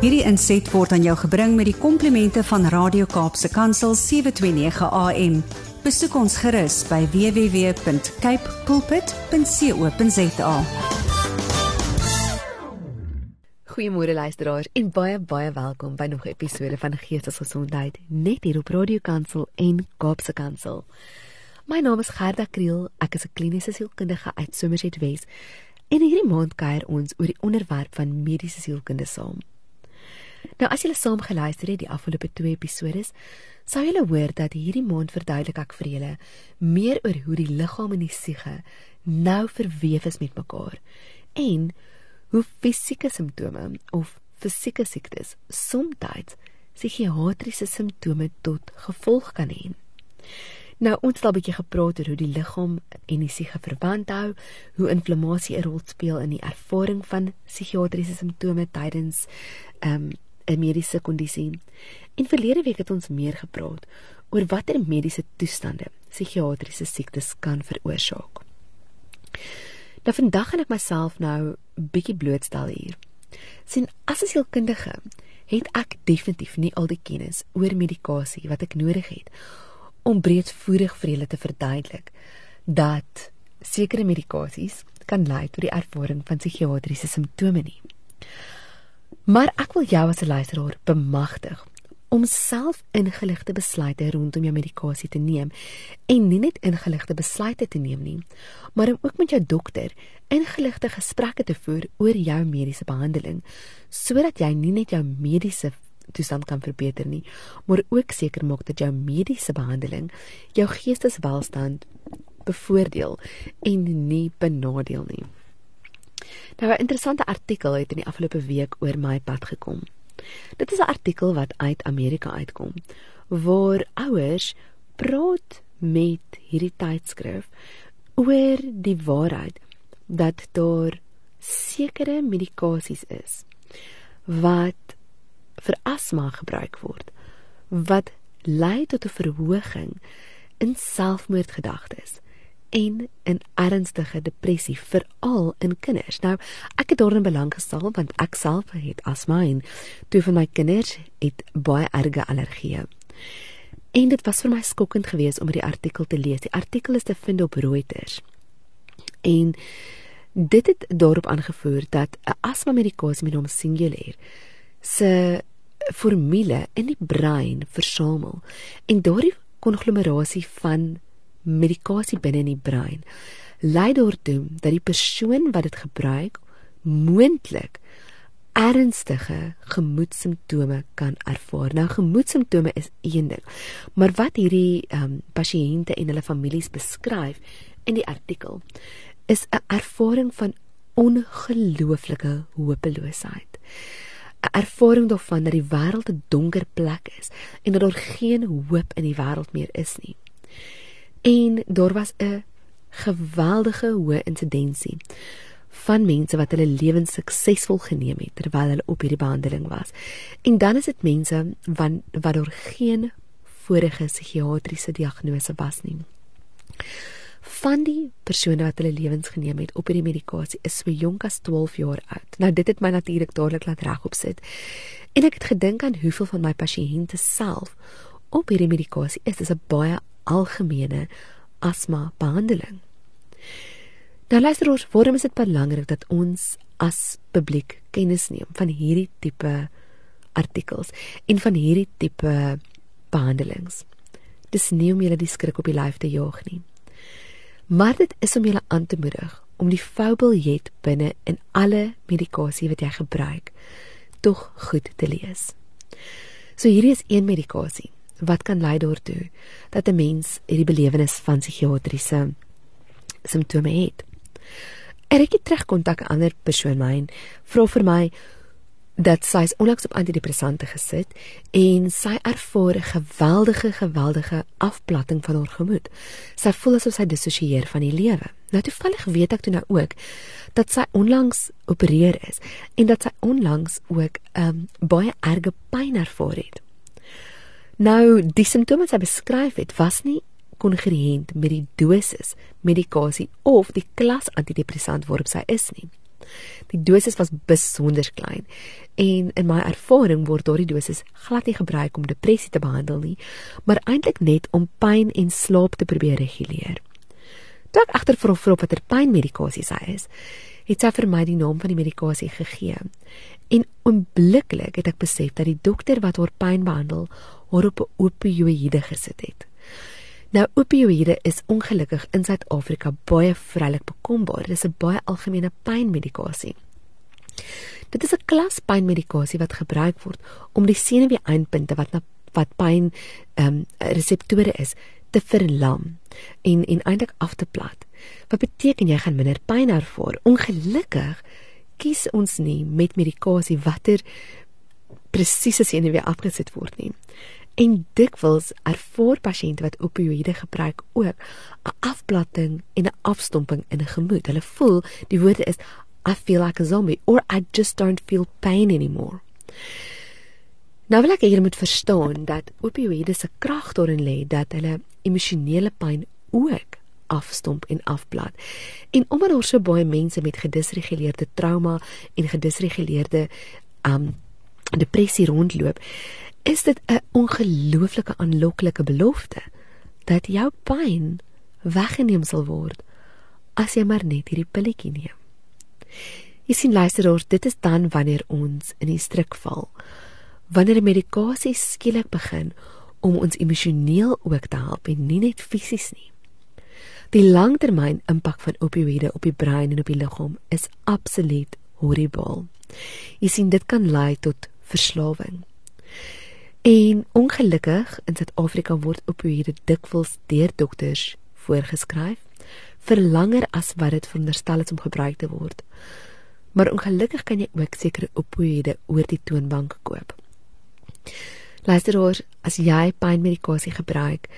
Hierdie inset word aan jou gebring met die komplimente van Radio Kaapse Kansel 729 AM. Besoek ons gerus by www.cape pulpit.co.za. Goeiemôre luisteraars en baie baie welkom by nog 'n episode van Geestesgesondheid net hier op Radio Kansel en Kaapse Kansel. My naam is Gerda Kriel, ek is 'n kliniese sielkundige uit Somerset Wes. En hierdie maand kuier ons oor die onderwerp van mediese sielkunde saam. Nou as julle saam geluister het die afgelope 2 episode, sou julle hoor dat hierdie maand verduidelik ek vir julle meer oor hoe die liggaam en die siege nou verweef is met mekaar en hoe fisieke simptome of fisieke siektes soms psigiatriese simptome tot gevolg kan hê. Nou ons het al 'n bietjie gepraat oor hoe die liggaam en die siege verband hou, hoe inflammasie 'n rol speel in die ervaring van psigiatriese simptome tydens ehm, 'n mediese kondisie. En verlede week het ons meer gepraat oor watter mediese toestande psigiatriese siektes kan veroorsaak. Nou vandag gaan ek myself nou bietjie blootstel hier. Sien as 'n sielkundige het ek definitief nie al die kennis oor medikasie wat ek nodig het om breedvoerig vir julle te verduidelik dat sekere medikasies kan lei tot die ervaring van psigiatriese simptome nie. Maar ek wil jou as 'n luisteraar bemagtig om self ingeligte besluite rondom jou medikasie te neem en nie net ingeligte besluite te neem nie, maar om ook met jou dokter ingeligte gesprekke te voer oor jou mediese behandeling sodat jy nie net jou mediese toestand kan verbeter nie, maar ook seker maak dat jou mediese behandeling jou geesteswelstand bevoordeel en nie benadeel nie. Nou 'n interessante artikel het in die afgelope week oor my pad gekom. Dit is 'n artikel wat uit Amerika uitkom waar ouers praat met hierdie tydskrif oor die waarheid dat daar sekere medikasies is wat vir asma gebruik word wat lei tot 'n verhoging in selfmoordgedagtes en in ernstige depressie veral in kinders. Nou, ek het daarin belang gestel want ek self het asma en twee van my kinders het baie erge allergieë. En dit was vir my skokkend geweest om hierdie artikel te lees. Die artikel is te vind op Reuters. En dit het daarop aangevoer dat 'n asma medikasie met hom Singulair se formule in die brein versamel en daardie konglomerasie van medikasie binne in die brein lei daartoe dat die persoon wat dit gebruik moontlik ernstige gemoedsimptome kan ervaar. Nou gemoedsimptome is een ding, maar wat hierdie ehm um, pasiënte en hulle families beskryf in die artikel is 'n ervaring van ongelooflike hopeloosheid. 'n ervaring daarvan dat die wêreld 'n donker plek is en dat daar geen hoop in die wêreld meer is nie. En daar was 'n geweldige hoë insidensie van mense wat hulle lewens suksesvol geneem het terwyl hulle op hierdie behandeling was. En dan is dit mense wat wat daar geen vorige psigiatriese diagnose was nie van die persone wat hulle lewens geneem het op hierdie medikasie is so jonk as 12 jaar oud. Nou dit het my natuurlik dadelik laat regop sit. En ek het gedink aan hoeveel van my pasiënte self op hierdie medikasie is. Dit is 'n baie algemene asma behandeling. Nou luister ons, waarom is dit belangrik dat ons as publiek kennis neem van hierdie tipe artikels en van hierdie tipe behandelings? Dis nie om julle die skrik op die lyf te jaag nie maar dit is om julle aan te moedig om die foubiljet binne in alle medikasie wat jy gebruik tog goed te lees. So hierdie is een medikasie wat kan lei daartoe dat 'n mens hierdie belewenis van psigiatriese simptome het. Ek het terug kontak 'n ander persoon myn vra vir my dat sy is onlangs op antidepressante gesit en sy ervaar 'n geweldige geweldige afplatting van haar gemoed. Sy voel asof sy dissosieer van die lewe. Nou toevallig weet ek toe nou ook dat sy onlangs opereer is en dat sy onlangs ook 'n um, baie erge pyn ervaar het. Nou die simptome wat sy beskryf het was nie kongruent met die dosis medikasie of die klas antidepressant waarop sy is nie. Die dosis was besonder klein en in my ervaring word daardie dosis glad nie gebruik om depressie te behandel nie, maar eintlik net om pyn en slaap te probeer reguleer. Toe ek agter vir hom watter pynmedikasie hy is, het sy vir my die naam van die medikasie gegee. En onmiddellik het ek besef dat die dokter wat haar pyn behandel, haar op 'n opioïde gesit het. Nou opioïde is ongelukkig in Suid-Afrika baie vrylik bekombaar. Dit is 'n baie algemene pynmedikasie. Dit is 'n klas pynmedikasie wat gebruik word om die senuwee-eindpunte wat na wat pyn ehm um, reseptore is te verlam en en eintlik af te plat. Wat beteken jy gaan minder pyn ervaar? Ongelukkig kies ons nie met medikasie watter presiese senuwee afgesit word nie. En dikwels ervaar pasiënte wat opioïde gebruik ook 'n afplatting en 'n afstomping in 'n gemoed. Hulle voel die woorde is I feel like a zombie or I just don't feel pain anymore. Nou wil ek hê jy moet verstaan dat opioïde se krag daarin lê dat hulle emosionele pyn ook afstomp en afplat. En omdat daar so baie mense met gedisreguleerde trauma en gedisreguleerde um depressie rondloop, is dit 'n ongelooflike aanloklike belofte dat jou pyn weggeneem sal word as jy maar net hierdie pilletjie neem. Jy sien luisteraars, dit is dan wanneer ons in die struik val. Wanneer die medikasie skielik begin om ons emosioneel ook te help en nie net fisies nie. Die langtermyn impak van opioïde op die brein en op die liggaam is absoluut horribaal. Jy sien dit kan lei tot verslawing. En ongelukkig in Suid-Afrika word opioïde dikwels deur dokters voorgeskryf vir langer as wat dit veronderstel is om gebruik te word. Maar ongelukkig kan jy ook sekere opioïde oor die toonbank koop. Luister oor as jy pynmedikasie gebruik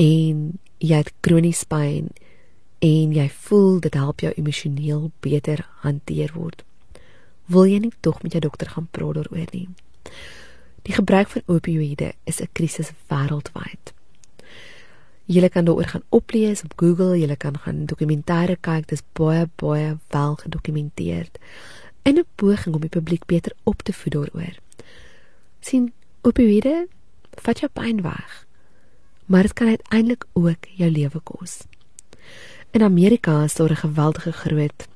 en jy het kronies pyn en jy voel dit help jou emosioneel beter hanteer word. Wil jy nie tog met jou dokter gaan praat daaroor nie? Die gebruik van opioïde is 'n krisis wêreldwyd. Jy kan daaroor gaan oplees op Google, jy kan gaan dokumentêre kyk, dit is baie baie wel gedokumenteer. In 'n poging om die publiek beter op te voed daaroor. sien opioïde vat jou pyn weg. Maar dit kan uiteindelik ook jou lewe kos. In Amerika is daar 'n geweldige groot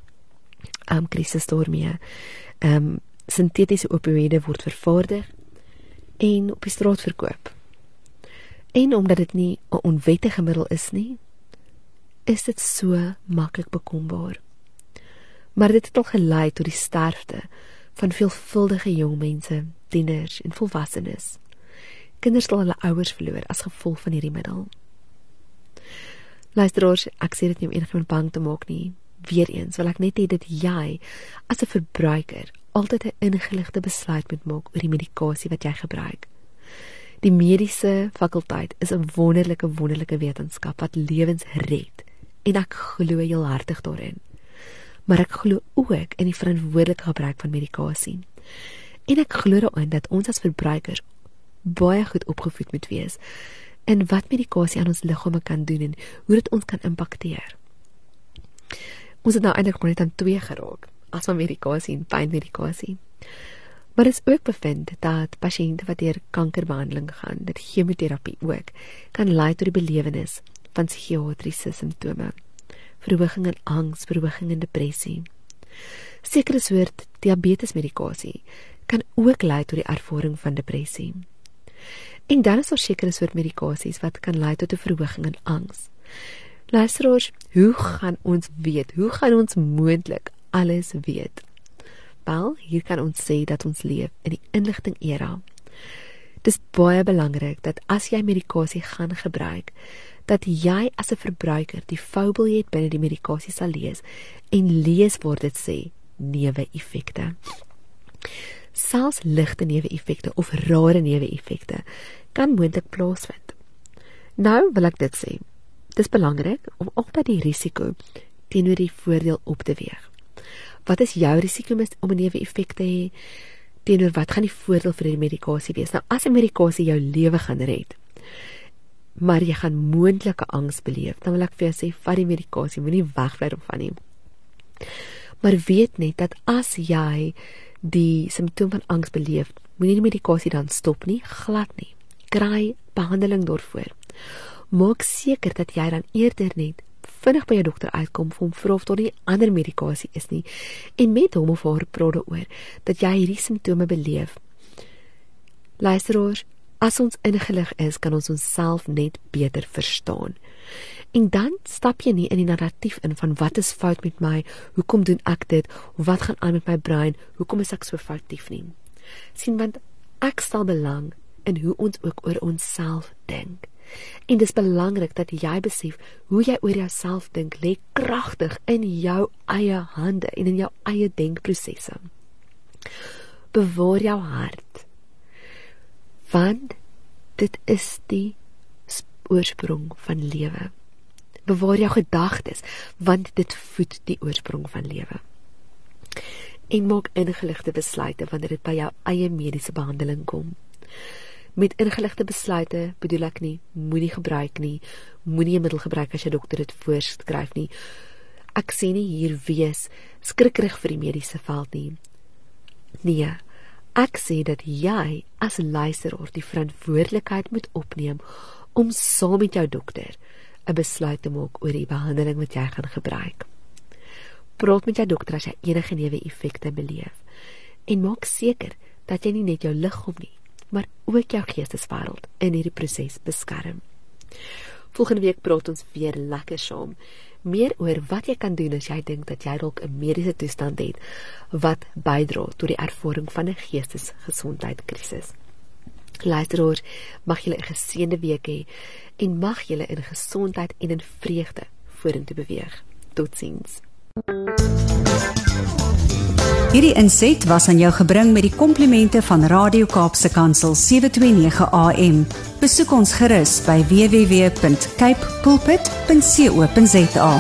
um krisis daarmee. Um sintetiese opioïde word vervaardig en op die straat verkoop. En omdat dit nie 'n onwettige middel is nie, is dit so maklik bekombaar. Maar dit het al gelei tot die sterfte van veelvuldige jong mense, tieners en volwassenes. Kinders het hulle ouers verloor as gevolg van hierdie middel. Luisteraars, ek sê dit nie om enigiemand bang te maak nie. Weereens wil ek net hê dat jy as 'n verbruiker altyd 'n ingeligte besluit moet maak oor die medikasie wat jy gebruik. Die mediese fakulteit is 'n wonderlike wonderlike wetenskap wat lewens red en ek glo heel hartig daarin. Maar ek glo ook in die verantwoordelike gebruik van medikasie. En ek glo daarin dat ons as verbruikers baie goed opgevoed moet wees in wat medikasie aan ons liggame kan doen en hoe dit ons kan impakteer. Ons het nou eintlik net aan twee geraak asma medikasie en pynmedikasie. Maar dit is ook bevind dat pasiënte wat deur kankerbehandeling gaan, dit chemoterapie ook, kan lei tot die belewenis van psigiatriese simptome, verhoging in angs, verhoging in depressie. Sekere soort diabetesmedikasie kan ook lei tot die ervaring van depressie. En dan is daar sekere soort medikasies wat kan lei tot 'n verhoging in angs. Luisteraars, hoe gaan ons weet? Hoe gaan ons moontlik alles weet. Wel, hier kan ons sê dat ons leef in die inligting era. Dis baie belangrik dat as jy medikasie gaan gebruik, dat jy as 'n verbruiker die fabeljet binne die medikasie sal lees en lees waar dit sê neeweffekte. Selfs ligte neeweffekte of rare neeweffekte kan moontlik plaasvind. Nou wil ek dit sê. Dis belangrik om altyd die risiko teenoor die voordeel op te weeg wat is jou risiko om 'n neeweffek te hê teenoor wat gaan die voordeel vir die medikasie wees? Nou as 'n medikasie jou lewe gaan red, maar jy gaan moontlike angs beleef, dan wil ek vir jou sê vat die medikasie, moenie wegbly daarvan nie. Maar weet net dat as jy die simptoom van angs beleef, moenie die medikasie dan stop nie, glad nie. Kry behandeling daarvoor. Maak seker dat jy dan eerder net vinnig by jou dokter uitkom om vra of daar nie ander medikasie is nie en met hom of haar praat daaroor dat jy hierdie simptome beleef. Luisteraars, as ons ingelig is, kan ons onsself net beter verstaan. En dan stap jy nie in die narratief in van wat is fout met my, hoekom doen ek dit, wat gaan aan met my brein, hoekom is ek so foutief nie. sien want ek stel belang in hoe ons ook oor onsself dink. En dis belangrik dat jy besef hoe jy oor jouself dink lê kragtig in jou eie hande en in jou eie denkprosesse. Bewaar jou hart. Want dit is die oorsprong van lewe. Bewaar jou gedagtes want dit voed die oorsprong van lewe. En maak ingeligte besluite wanneer dit by jou eie mediese behandeling kom. Met ingeligte besluite bedoel ek nie moenie gebruik nie, moenie 'n middel gebruik as jou dokter dit voorskryf nie. Ek sê nie hier wees skrikkerig vir die mediese veld nie. Nee, ek sê dat jy as luisteraar die verantwoordelikheid moet opneem om saam met jou dokter 'n besluit te maak oor die behandeling wat jy gaan gebruik. Praat met jou dokter as jy enige neeweffekte beleef en maak seker dat jy nie net jou liggaam nie, maar ook jou geesteswêreld in hierdie proses beskerm. Volgende week praat ons weer lekker saam meer oor wat jy kan doen as jy dink dat jy dalk 'n mediese toestand het wat bydra tot die ervaring van 'n geestesgesondheidskrisis. Luisteraars, mag julle 'n geseënde week hê en mag julle in gesondheid en in vreugde vorentoe beweeg. Totsiens. Hierdie inset was aan jou gebring met die komplimente van Radio Kaapse Kansel 729 AM. Besoek ons gerus by www.cape pulpit.co.za.